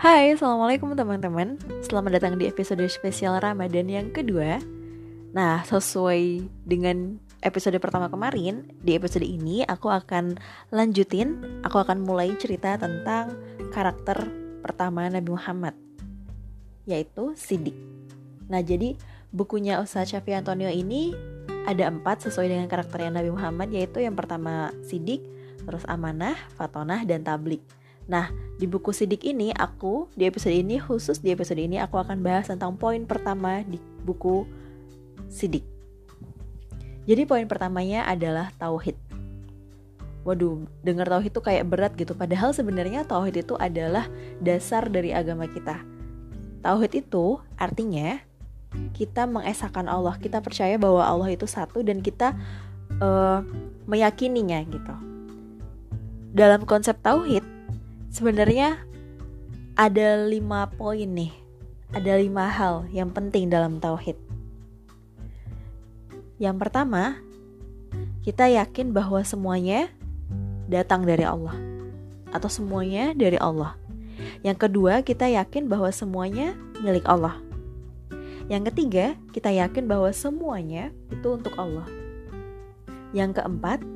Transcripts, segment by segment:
Hai, Assalamualaikum teman-teman. Selamat datang di episode spesial Ramadan yang kedua. Nah, sesuai dengan episode pertama kemarin Di episode ini aku akan lanjutin Aku akan mulai cerita tentang karakter pertama Nabi Muhammad Yaitu Sidik Nah, jadi bukunya Ustaz Syafi Antonio ini ada empat sesuai dengan karakternya Nabi Muhammad Yaitu yang pertama Sidik, terus Amanah, Fatonah, dan Tablik Nah, di buku sidik ini aku di episode ini khusus di episode ini aku akan bahas tentang poin pertama di buku sidik. Jadi poin pertamanya adalah tauhid. Waduh, dengar tauhid itu kayak berat gitu. Padahal sebenarnya tauhid itu adalah dasar dari agama kita. Tauhid itu artinya kita mengesahkan Allah, kita percaya bahwa Allah itu satu dan kita uh, meyakininya gitu. Dalam konsep tauhid, Sebenarnya ada lima poin nih, ada lima hal yang penting dalam tauhid. Yang pertama, kita yakin bahwa semuanya datang dari Allah atau semuanya dari Allah. Yang kedua, kita yakin bahwa semuanya milik Allah. Yang ketiga, kita yakin bahwa semuanya itu untuk Allah. Yang keempat,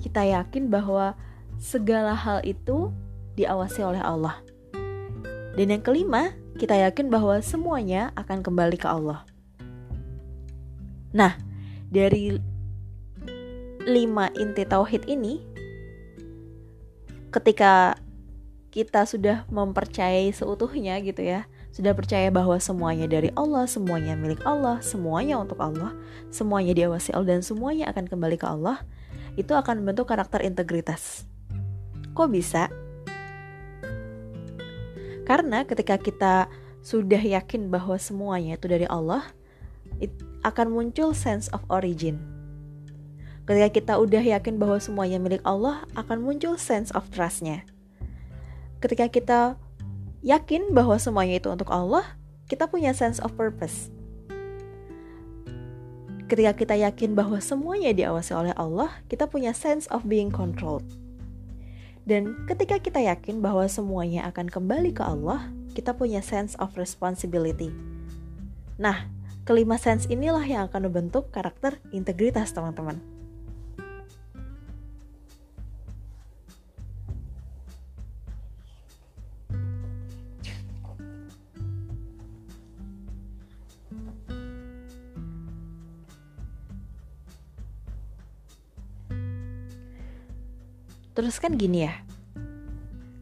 kita yakin bahwa segala hal itu diawasi oleh Allah. Dan yang kelima, kita yakin bahwa semuanya akan kembali ke Allah. Nah, dari lima inti tauhid ini, ketika kita sudah mempercayai seutuhnya gitu ya, sudah percaya bahwa semuanya dari Allah, semuanya milik Allah, semuanya untuk Allah, semuanya diawasi Allah dan semuanya akan kembali ke Allah, itu akan membentuk karakter integritas. Kok bisa? Karena ketika kita sudah yakin bahwa semuanya itu dari Allah, it akan muncul sense of origin. Ketika kita udah yakin bahwa semuanya milik Allah, akan muncul sense of trustnya. Ketika kita yakin bahwa semuanya itu untuk Allah, kita punya sense of purpose. Ketika kita yakin bahwa semuanya diawasi oleh Allah, kita punya sense of being controlled. Dan ketika kita yakin bahwa semuanya akan kembali ke Allah, kita punya sense of responsibility. Nah, kelima sense inilah yang akan membentuk karakter integritas teman-teman. Terus kan gini ya,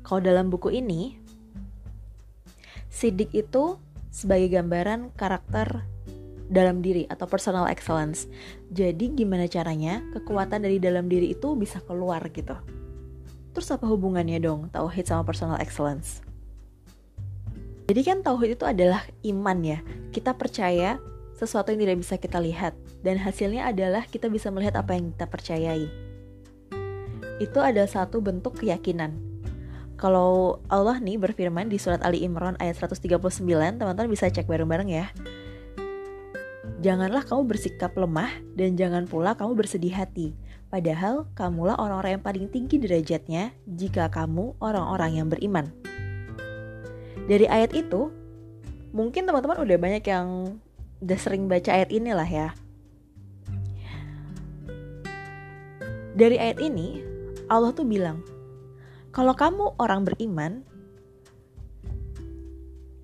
kalau dalam buku ini, Sidik itu sebagai gambaran karakter dalam diri atau personal excellence. Jadi gimana caranya kekuatan dari dalam diri itu bisa keluar gitu. Terus apa hubungannya dong tauhid sama personal excellence? Jadi kan tauhid itu adalah iman ya. Kita percaya sesuatu yang tidak bisa kita lihat dan hasilnya adalah kita bisa melihat apa yang kita percayai itu ada satu bentuk keyakinan. Kalau Allah nih berfirman di surat Ali Imran ayat 139, teman-teman bisa cek bareng-bareng ya. Janganlah kamu bersikap lemah dan jangan pula kamu bersedih hati. Padahal kamulah orang-orang yang paling tinggi derajatnya jika kamu orang-orang yang beriman. Dari ayat itu, mungkin teman-teman udah banyak yang udah sering baca ayat inilah ya. Dari ayat ini, Allah tuh bilang, kalau kamu orang beriman,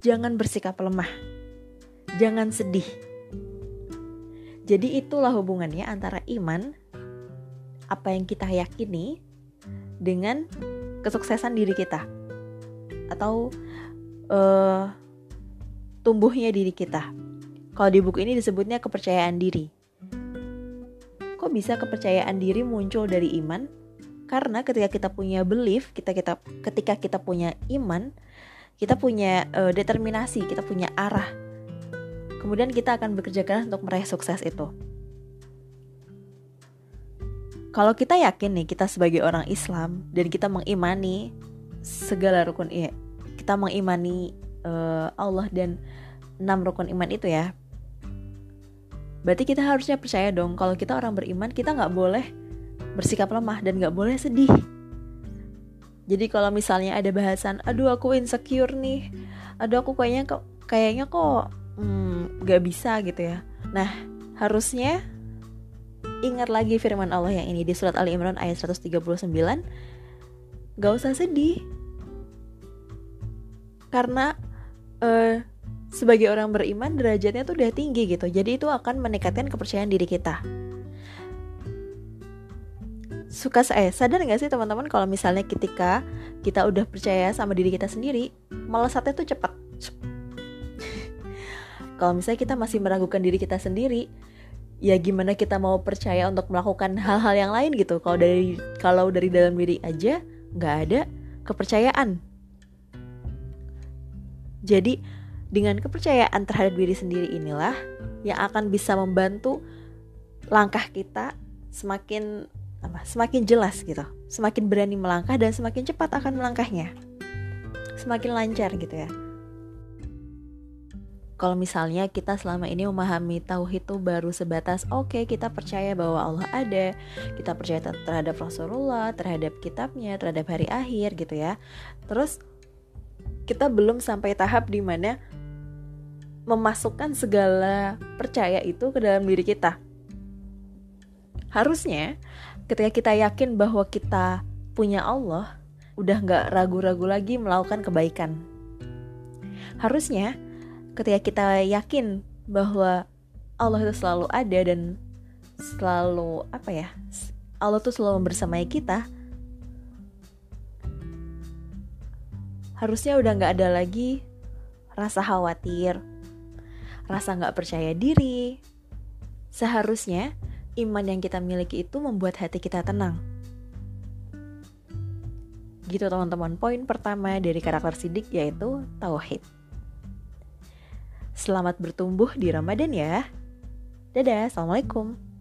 jangan bersikap lemah, jangan sedih. Jadi itulah hubungannya antara iman, apa yang kita yakini, dengan kesuksesan diri kita, atau uh, tumbuhnya diri kita. Kalau di buku ini disebutnya kepercayaan diri. Kok bisa kepercayaan diri muncul dari iman? Karena ketika kita punya belief, kita kita ketika kita punya iman, kita punya uh, determinasi, kita punya arah. Kemudian kita akan bekerja keras untuk meraih sukses itu. Kalau kita yakin nih kita sebagai orang Islam dan kita mengimani segala rukun iya, kita mengimani uh, Allah dan enam rukun iman itu ya. Berarti kita harusnya percaya dong kalau kita orang beriman kita nggak boleh bersikap lemah dan gak boleh sedih. Jadi kalau misalnya ada bahasan, aduh aku insecure nih, aduh aku kayaknya kok kayaknya kok hmm, gak bisa gitu ya. Nah harusnya ingat lagi firman Allah yang ini di surat Ali Imran ayat 139 Gak usah sedih. Karena uh, sebagai orang beriman derajatnya tuh udah tinggi gitu. Jadi itu akan meningkatkan kepercayaan diri kita Suka saya sadar gak sih teman-teman kalau misalnya ketika kita udah percaya sama diri kita sendiri Melesatnya tuh cepat Kalau misalnya kita masih meragukan diri kita sendiri ya gimana kita mau percaya untuk melakukan hal-hal yang lain gitu? Kalau dari kalau dari dalam diri aja nggak ada kepercayaan. Jadi dengan kepercayaan terhadap diri sendiri inilah yang akan bisa membantu langkah kita semakin apa semakin jelas gitu semakin berani melangkah dan semakin cepat akan melangkahnya semakin lancar gitu ya kalau misalnya kita selama ini memahami tauhid itu baru sebatas oke okay, kita percaya bahwa Allah ada, kita percaya terhadap Rasulullah, terhadap kitabnya, terhadap hari akhir gitu ya. Terus kita belum sampai tahap di mana memasukkan segala percaya itu ke dalam diri kita. Harusnya ketika kita yakin bahwa kita punya Allah, udah nggak ragu-ragu lagi melakukan kebaikan. Harusnya ketika kita yakin bahwa Allah itu selalu ada dan selalu apa ya Allah tuh selalu bersamai kita harusnya udah nggak ada lagi rasa khawatir rasa nggak percaya diri seharusnya iman yang kita miliki itu membuat hati kita tenang gitu teman-teman poin pertama dari karakter sidik yaitu tauhid Selamat bertumbuh di Ramadan ya. Dadah, Assalamualaikum.